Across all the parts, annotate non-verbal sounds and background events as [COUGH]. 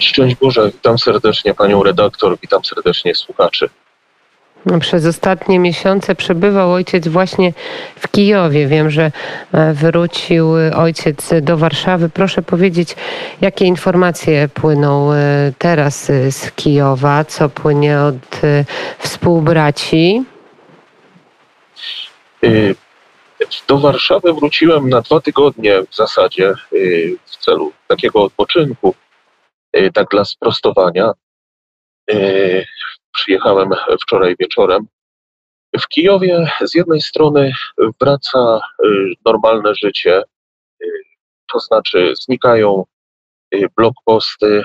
Szczęść Boże, witam serdecznie panią redaktor, witam serdecznie słuchaczy. Przez ostatnie miesiące przebywał ojciec właśnie w Kijowie. Wiem, że e, wrócił ojciec do Warszawy. Proszę powiedzieć, jakie informacje płyną e, teraz e, z Kijowa, co płynie od współbraci? Do Warszawy wróciłem na dwa tygodnie w zasadzie w celu takiego odpoczynku, tak dla sprostowania przyjechałem wczoraj wieczorem. W Kijowie z jednej strony wraca y, normalne życie, to znaczy znikają y, blokposty,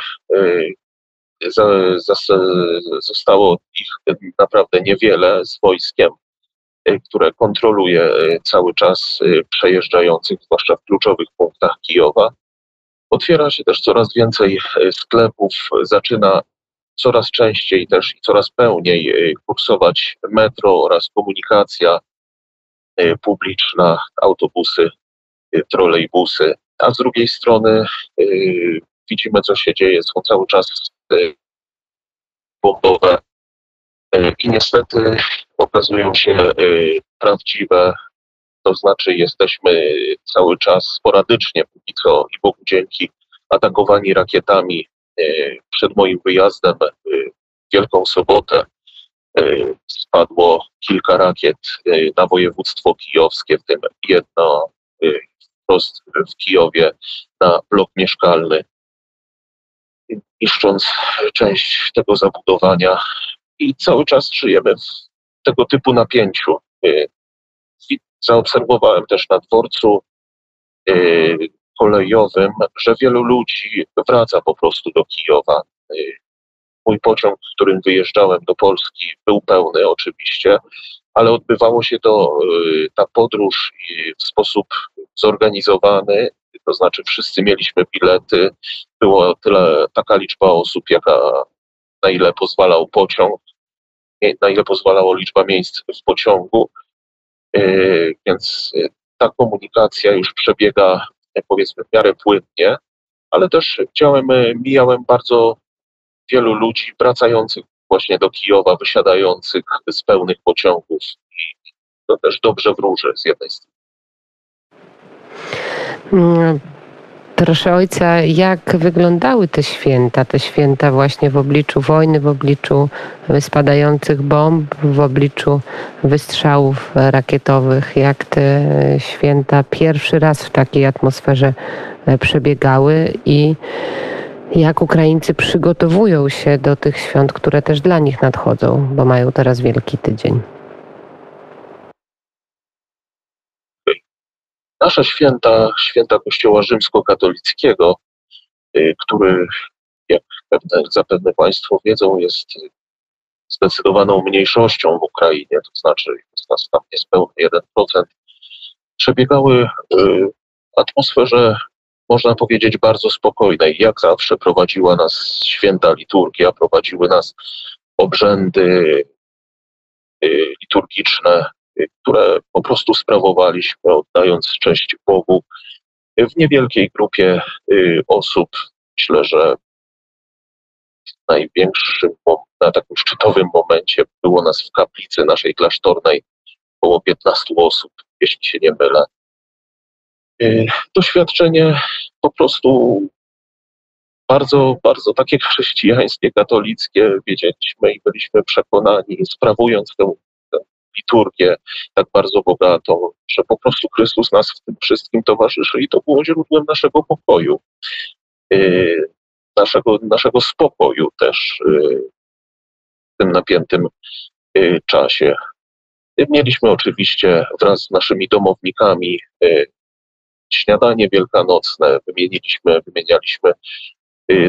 zostało ich naprawdę niewiele z wojskiem, które kontroluje cały czas przejeżdżających, zwłaszcza w kluczowych punktach Kijowa. Otwiera się też coraz więcej sklepów, zaczyna coraz częściej też i coraz pełniej y, kursować metro oraz komunikacja y, publiczna, autobusy, trolejbusy, a z drugiej strony widzimy, co się dzieje, są cały czas bombowe i niestety okazują się prawdziwe, to znaczy jesteśmy cały czas sporadycznie, póki co i Bogu dzięki, atakowani rakietami E, przed moim wyjazdem e, w Wielką Sobotę e, spadło kilka rakiet na województwo kijowskie, w tym jedno wprost w Kijowie na blok mieszkalny, niszcząc część tego zabudowania i cały czas żyjemy w tego typu napięciu. Zaobserwowałem też na dworcu kolejowym, że wielu ludzi wraca po prostu do Kijowa. Mój pociąg, którym wyjeżdżałem do Polski, był pełny oczywiście, ale odbywało się to, y, ta podróż w sposób zorganizowany, to znaczy wszyscy mieliśmy bilety, było tyle, taka liczba osób, jaka, na ile pozwalał pociąg, na ile pozwalała liczba miejsc w pociągu, y, więc y, ta komunikacja już przebiega powiedzmy w miarę płynnie, ale też widziałem, mijałem bardzo wielu ludzi wracających właśnie do Kijowa, wysiadających z pełnych pociągów i to też dobrze wróży z jednej strony. Proszę ojca, jak wyglądały te święta, te święta właśnie w obliczu wojny, w obliczu spadających bomb, w obliczu wystrzałów rakietowych, jak te święta pierwszy raz w takiej atmosferze e, przebiegały i jak Ukraińcy przygotowują się do tych świąt, które też dla nich nadchodzą, bo mają teraz Wielki Tydzień. Nasze święta, święta Kościoła Rzymskokatolickiego, y, który, jak pewne, zapewne Państwo wiedzą, jest zdecydowaną mniejszością w Ukrainie, to znaczy jest nas tam niespełna 1%, przebiegały w atmosferze, można powiedzieć, bardzo spokojnej. Jak zawsze prowadziła nas święta liturgia, prowadziły nas obrzędy y, liturgiczne, które po prostu sprawowaliśmy, oddając cześć Bogu w niewielkiej grupie y, osób. Myślę, że w największym, na takim szczytowym momencie było nas w kaplicy naszej klasztornej około 15 osób, jeśli się nie mylę. Y, doświadczenie po prostu bardzo, bardzo takie chrześcijańskie, katolickie, wiedzieliśmy i byliśmy przekonani, sprawując tę liturgię tak bardzo bogatą, że po prostu Chrystus nas w tym wszystkim towarzyszy i to było źródłem naszego pokoju, yy, naszego, naszego spokoju też yy, w tym napiętym yy, czasie. Mieliśmy oczywiście wraz z naszymi domownikami śniadanie wielkanocne, wymieniliśmy, wymienialiśmy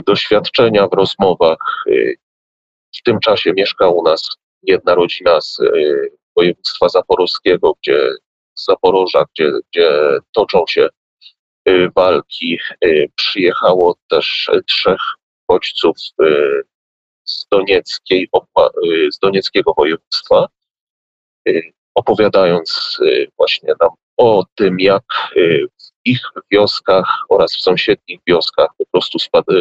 doświadczenia w rozmowach. W tym czasie mieszka u nas jedna rodzina z województwa zaporowskiego, gdzie Zaporoża, gdzie, gdzie toczą się y, walki. Y, przyjechało też trzech uchodźców y, z, Donieckiej, z Donieckiego województwa, opowiadając właśnie nam o tym, jak ich wioskach oraz w sąsiednich wioskach po prostu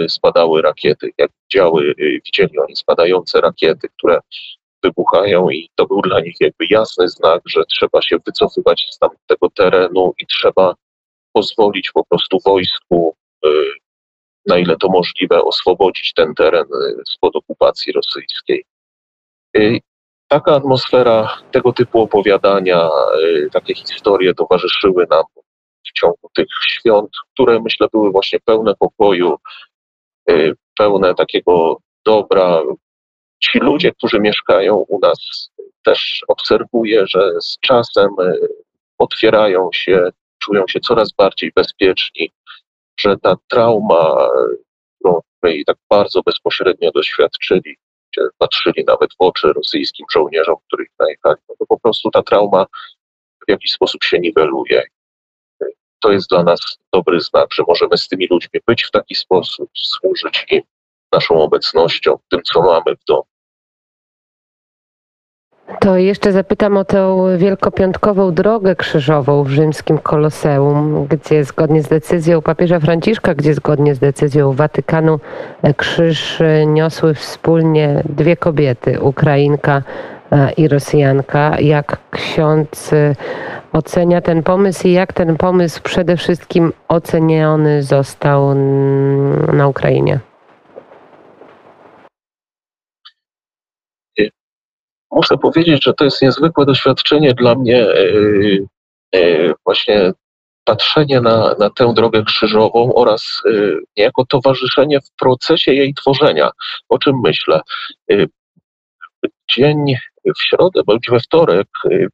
spadały rakiety. Jak widziały, widzieli oni spadające rakiety, które wybuchają i to był dla nich jakby jasny znak, że trzeba się wycofywać z tamtego terenu i trzeba pozwolić po prostu wojsku, y, na ile to możliwe, oswobodzić ten teren y, spod okupacji rosyjskiej. Y, taka atmosfera, tego typu opowiadania, takie historie towarzyszyły nam w ciągu tych świąt, które myślę były właśnie pełne pokoju, pełne takiego dobra, ci ludzie, którzy mieszkają u nas, też obserwuję, że z czasem e, otwierają się, czują się coraz bardziej bezpieczni, że ta trauma, której tak bardzo bezpośrednio doświadczyli, gdzie patrzyli nawet w oczy rosyjskim żołnierzom, których najechali, no to po prostu ta trauma w jakiś sposób się niweluje. To jest dla nas dobry znak, że możemy z tymi ludźmi być w taki sposób, służyć im naszą obecnością, tym, co mamy w domu. To jeszcze zapytam o tę wielkopiątkową drogę krzyżową w rzymskim Koloseum, gdzie zgodnie z decyzją papieża Franciszka, gdzie zgodnie z decyzją Watykanu e, krzyż e, niosły wspólnie dwie kobiety, Ukrainka e, i Rosjanka. Jak ksiądz ocenia ten pomysł i jak ten pomysł przede wszystkim oceniony został na Ukrainie? Muszę powiedzieć, że to jest niezwykłe doświadczenie dla mnie, e, e, właśnie patrzenie na, na tę drogę krzyżową oraz e, niejako towarzyszenie w procesie jej tworzenia. O czym myślę? Dzień w środę bądź we wtorek,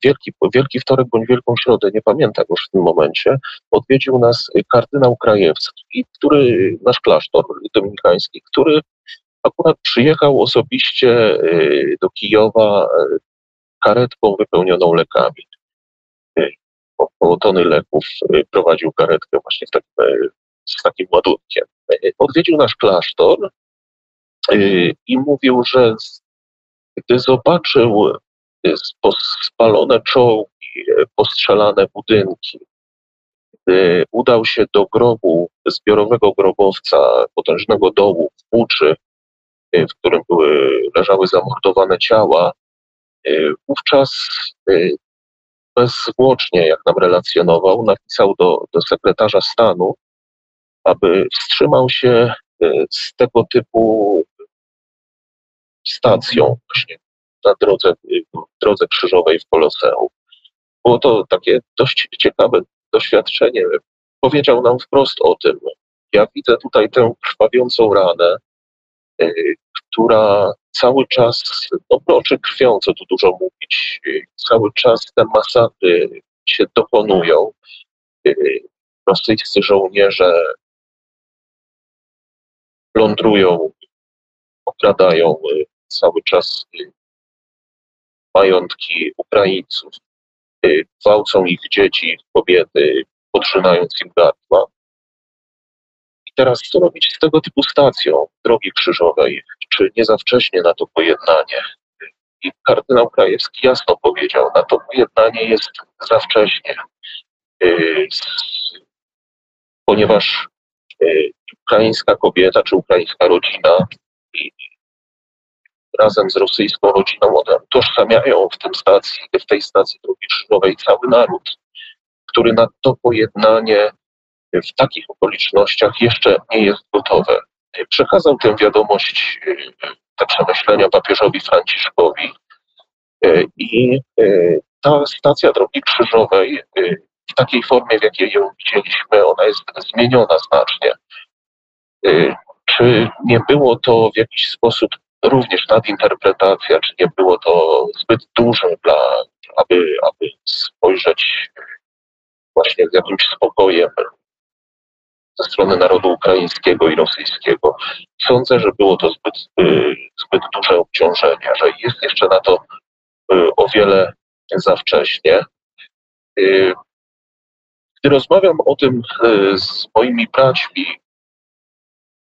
wielki, wielki wtorek bądź wielką środę, nie pamiętam już w tym momencie, odwiedził nas kardynał Krajewski, który, nasz klasztor dominikański, który akurat przyjechał osobiście y, do Kijowa y, karetką wypełnioną lekami. Y, około tony leków prowadził karetkę właśnie z takim ładunkiem. Odwiedził nasz klasztor i mówił, że gdy zobaczył spalone czołgi, postrzelane budynki, udał się do grobu, zbiorowego grobowca, potężnego dołu w Buczy, w którym były, leżały zamordowane ciała, e, wówczas e, bezzwłocznie, jak nam relacjonował, napisał do, do sekretarza stanu, aby wstrzymał się z tego typu stacją właśnie na drodze, drodze krzyżowej w Koloseum. Było to takie dość ciekawe doświadczenie. Powiedział nam wprost o tym. Ja widzę tutaj tę krwawiącą ranę, która cały czas, no proczy krwią, co tu dużo mówić, cały czas te masakry się dokonują. Rosyjscy żołnierze plądrują, okradają cały czas majątki Ukraińców, gwałcą ich dzieci, kobiety, podrzynając im gardła teraz co robić z tego typu stacją drogi krzyżowej? Czy nie za wcześnie na to pojednanie? I kardynał Krajewski jasno powiedział, na to pojednanie jest za wcześnie, y, ponieważ y, ukraińska kobieta czy ukraińska rodzina razem z rosyjską rodziną tożsamiają w, tym stacji, w tej stacji drogi krzyżowej cały naród, który na to pojednanie w takich okolicznościach jeszcze nie jest gotowe. Przekazał tę wiadomość, y, te przemyślenia papieżowi Franciszkowi y, i ta stacja drogi krzyżowej w takiej formie, w jakiej ją widzieliśmy, ona jest zmieniona znacznie. Czy nie było to w jakiś sposób również nadinterpretacja, czy nie było to zbyt duże dla, aby, aby spojrzeć właśnie z jakimś spokojem ze strony narodu ukraińskiego i rosyjskiego. Sądzę, że było to zbyt, y, zbyt duże obciążenie, że jest jeszcze na to y, o wiele za wcześnie. Y, gdy rozmawiam o tym z moimi braćmi,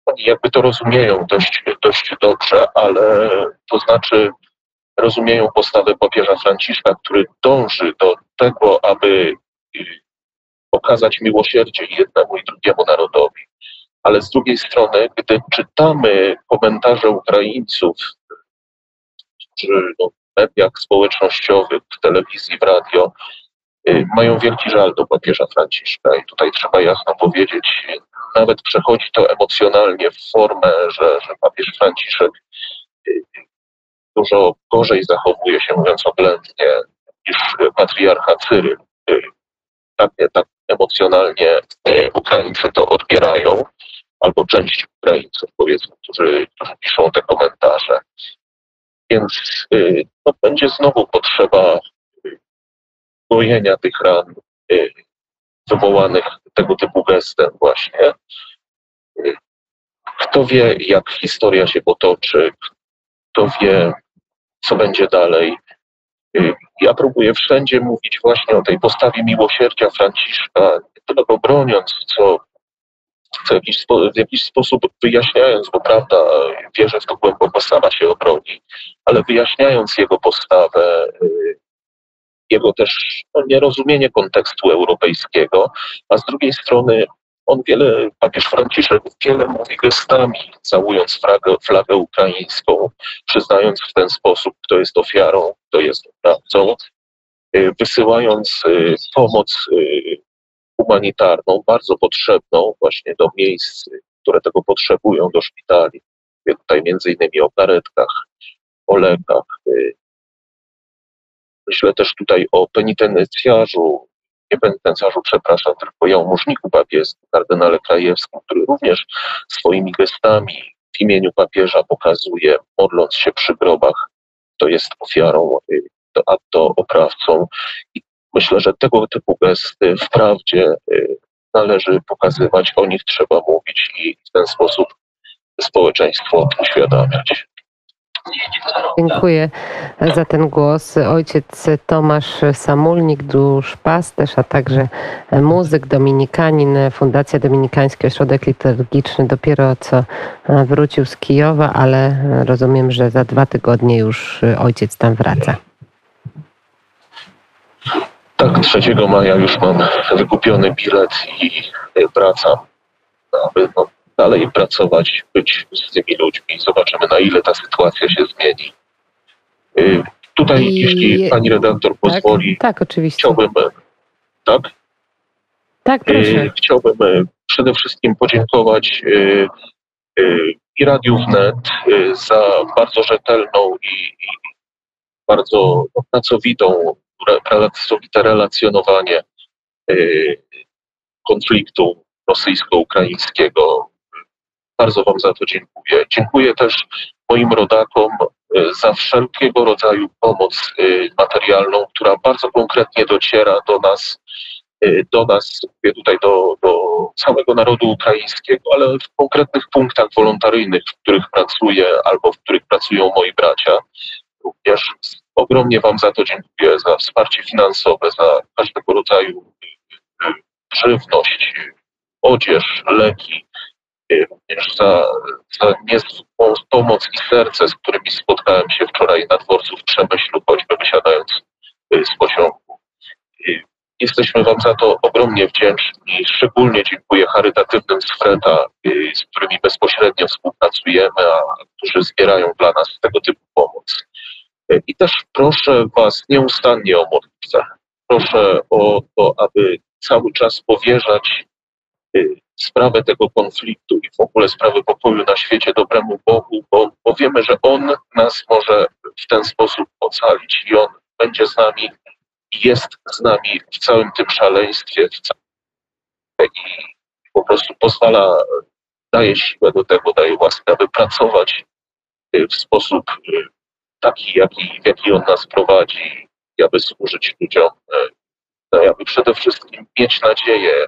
oni jakby to rozumieją dość, dość dobrze, ale to znaczy rozumieją postawę papieża Franciszka, który dąży do tego, aby okazać miłosierdzie jednemu i drugiemu narodowi. Ale z drugiej strony, gdy czytamy komentarze Ukraińców, którzy no, w mediach społecznościowych, w telewizji, w radio, y, mają wielki żal do papieża Franciszka i tutaj trzeba jasno powiedzieć, nawet przechodzi to emocjonalnie w formę, że, że papież Franciszek y, dużo gorzej zachowuje się, mówiąc oględnie, niż patriarcha Cyryl. Y, tak, tak emocjonalnie Ukraińcy to odbierają, albo część Ukraińców, powiedzmy, którzy, którzy piszą te komentarze. Więc y, no, będzie znowu potrzeba gojenia tych ran wywołanych tego typu gestem właśnie. Kto wie, jak historia się potoczy, kto wie, co będzie dalej. Ja próbuję wszędzie mówić właśnie o tej postawie miłosierdzia Franciszka, nie tylko broniąc, co, co jakiś, w jakiś sposób wyjaśniając, bo prawda, wierzę w to głęboko, sama się obroni, ale wyjaśniając jego postawę, jego też no, nierozumienie kontekstu europejskiego, a z drugiej strony on wiele, papież Franciszek wiele mówi gestami, całując flagę, flagę ukraińską, przyznając w ten sposób, kto jest ofiarą, kto jest oprawcą, y, wysyłając y, pomoc y, humanitarną, bardzo potrzebną właśnie do miejsc, które tego potrzebują, do szpitali. Tutaj między innymi o karetkach, o lekach. Myślę też tutaj o penitencjarzu, nie penitencjarzu, przepraszam, tylko jałmużniku papieskim, kardynale Krajewskim, który również swoimi gestami w imieniu papieża pokazuje, modląc się przy grobach, to jest ofiarą, a to oprawcą. I myślę, że tego typu gesty wprawdzie y, należy pokazywać, o nich trzeba mówić i w ten sposób społeczeństwo uświadamiać. Dziękuję za ten głos. Ojciec Tomasz Samulnik, duszpasterz, a także muzyk, dominikanin, Fundacja Dominikański Ośrodek Liturgiczny dopiero co wrócił z Kijowa, ale rozumiem, że za dwa tygodnie już ojciec tam wraca. Tak, 3 maja już mam wykupiony bilet i wracam, aby dalej pracować, być z tymi ludźmi. Zobaczymy, na ile ta sytuacja się zmieni. Y, tutaj, I... jeśli pani redaktor tak, pozwoli, tak, oczywiście. chciałbym, tak? Tak, proszę. Y, chciałbym y, przede wszystkim podziękować i Radiu Wnet za bardzo rzetelną i, i bardzo pracowitą, pracowite relacjonowanie konfliktu rosyjsko-ukraińskiego bardzo Wam za to dziękuję. Dziękuję też moim rodakom e, za wszelkiego rodzaju pomoc e, materialną, która bardzo konkretnie dociera do nas, e, do nas, tutaj do, do całego narodu ukraińskiego, ale w konkretnych punktach wolontaryjnych, w których pracuję albo w których pracują moi bracia. Również ogromnie Wam za to dziękuję, za wsparcie finansowe, za każdego rodzaju żywność, odzież, leki, również za, za niezwykłą pomoc i serce, z którymi spotkałem się wczoraj na dworcu w Przemyślu, choćby wysiadając y, z pociągu. Jesteśmy Wam za to ogromnie wdzięczni. Szczególnie dziękuję charytatywnym z Freta, y, z którymi bezpośrednio współpracujemy, a którzy zbierają dla nas tego typu pomoc. Y, I też proszę Was nieustannie o modlitwę. Proszę o to, aby cały czas powierzać sprawę tego konfliktu i w ogóle sprawę pokoju na świecie dobremu Bogu, bo, bo wiemy, że On nas może w ten sposób ocalić i On będzie z nami jest z nami w całym tym szaleństwie w całym... i po prostu pozwala, daje siłę do tego, daje łaskę, aby pracować y, w sposób y, taki, jaki, jaki On nas prowadzi, aby służyć ludziom, y, aby przede wszystkim mieć nadzieję,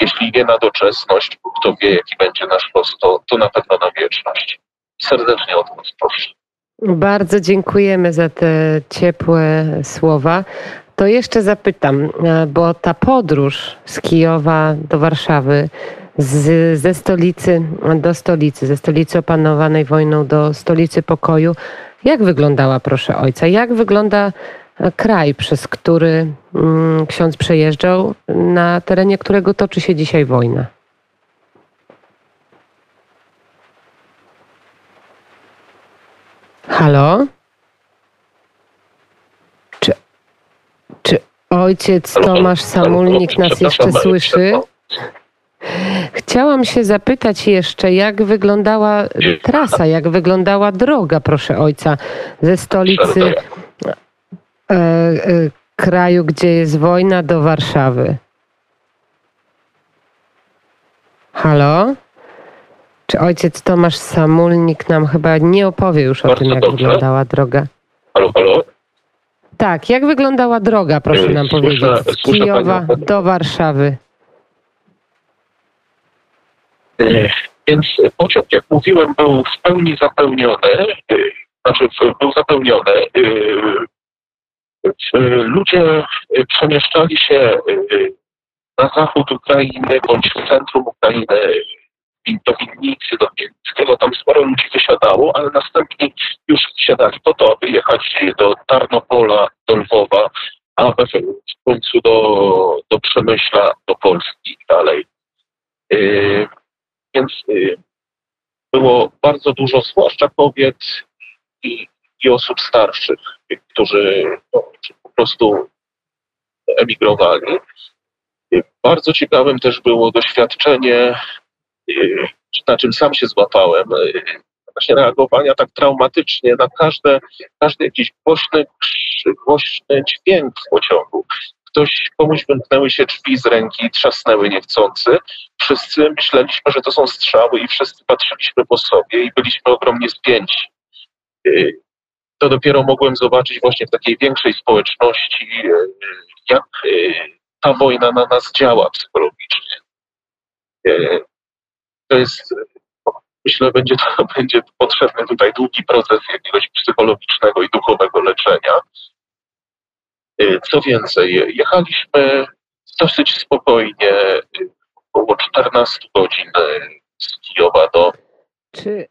jeśli nie na doczesność, kto wie, jaki będzie nasz los, to, to na pewno na wieczność. Serdecznie od Was proszę. Bardzo dziękujemy za te ciepłe słowa. To jeszcze zapytam, e, bo ta podróż z Kijowa do Warszawy, z, ze stolicy do stolicy, ze stolicy opanowanej wojną do stolicy pokoju, jak wyglądała, proszę ojca? Jak wygląda kraj, przez który mm, ksiądz przejeżdżał, na terenie którego toczy się dzisiaj wojna. Halo? Czy, czy ojciec Tomasz Samulnik nas jeszcze słyszy? Chciałam się zapytać jeszcze, jak wyglądała trasa, jak wyglądała droga, proszę ojca, ze stolicy kraju, gdzie jest wojna, do Warszawy. Halo? Czy ojciec Tomasz Samulnik nam chyba nie opowie już o Bardzo tym, jak dobrze. wyglądała droga? Halo, halo? Tak, jak wyglądała droga, proszę nam Słyszę- powiedzieć, z Kijowa panią. do Warszawy. E, Więc pociąg, jak mówiłem, był w pełni zapełniony, e, znaczy był zapełniony. E, Ludzie e, przemieszczali się e, na zachód Ukrainy bądź w centrum Ukrainy, do Winnicy, do Wielkiego, tam sporo ludzi wysiadało, ale następnie już wsiadali po to, aby jechać do Tarnopola, do Lwowa, a w końcu do, do Przemyśla, do Polski i dalej. Yy, więc yy, było bardzo dużo, zwłaszcza kobiet i, i osób starszych, którzy no, po prostu emigrowali. Bardzo ciekawym też było doświadczenie, na czym sam się złapałem, właśnie reagowania tak traumatycznie na każde, każdy jakiś głośny, głośny dźwięk w pociągu. Ktoś, komuś wymknęły się drzwi z ręki, trzasnęły niechcący. Wszyscy myśleliśmy, że to są strzały i wszyscy patrzyliśmy po sobie i byliśmy ogromnie spięci. To dopiero mogłem zobaczyć właśnie w takiej większej społeczności, yy, jak yy, ta wojna na nas działa psychologicznie. Yy, To jest, myślę, będzie to [LAUGHS] będzie potrzebny tutaj długi proces jakiegoś psychologicznego i duchowego leczenia. Co więcej, jechaliśmy dosyć spokojnie, około 14 godzin z Kijowa do, Czy,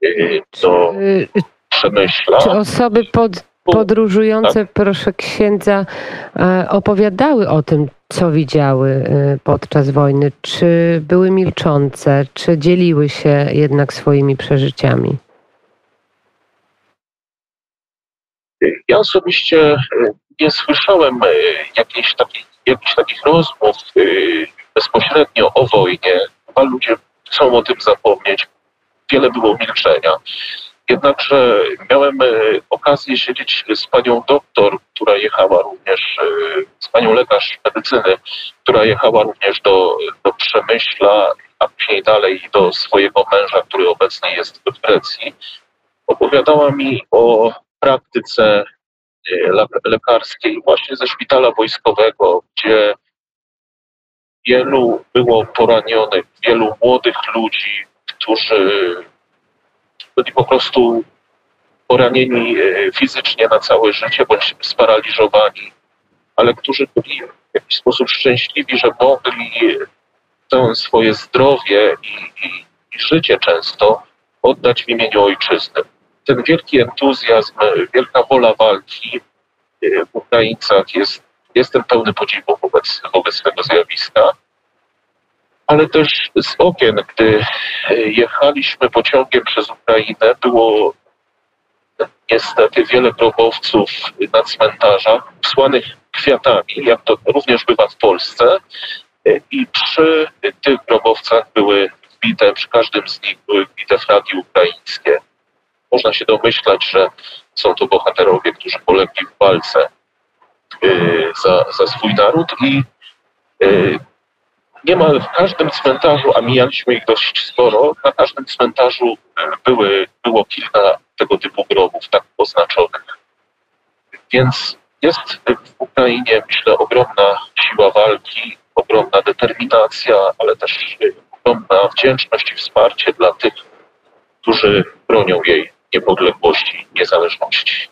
czy, do y, Przemyśla. czy osoby pod, podróżujące, proszę księdza, e, opowiadały o tym, co widziały y, podczas wojny? Czy były milczące, czy dzieliły się jednak swoimi przeżyciami? Ja osobiście y, nie słyszałem jakichś takich, jakichś takich rozmów bezpośrednio o wojnie. Chyba ludzie chcą o tym zapomnieć. Wiele było milczenia. Jednakże miałem y, okazję siedzieć z panią doktor, która jechała również, y, z panią lekarz medycyny, która jechała również do, do Przemyśla, a później dalej do swojego męża, który obecnie jest w Grecji. Opowiadała mi o praktyce le- lekarskiej właśnie ze szpitala wojskowego, gdzie wielu było poranionych, wielu młodych ludzi, którzy byli po prostu poranieni y, fizycznie na całe życie bądź sparaliżowani, ale którzy byli w jakiś sposób szczęśliwi, że mogli to swoje zdrowie i, i, i życie często oddać w imieniu ojczyzny ten wielki entuzjazm, wielka wola walki y, w Ukraińcach jest, jestem pełny podziwu wobec, wobec tego zjawiska. Ale też z okien, gdy y, jechaliśmy pociągiem przez Ukrainę, było niestety wiele grobowców na cmentarzach, wsłanych kwiatami, jak to również bywa w Polsce. Y, I przy tych grobowcach były wbite, przy każdym z nich były wbite flagi ukraińskie można się domyślać, że są to bohaterowie, którzy polegli w walce y, za, za swój naród i niemal w każdym cmentarzu, a mijaliśmy ich dość sporo, na każdym cmentarzu y, były, było kilka tego typu grobów, tak oznaczonych. Więc jest w Ukrainie, myślę, ogromna siła walki, ogromna determinacja, ale też y, ogromna wdzięczność i wsparcie dla tych, którzy bronią jej niepodległości, niezależności.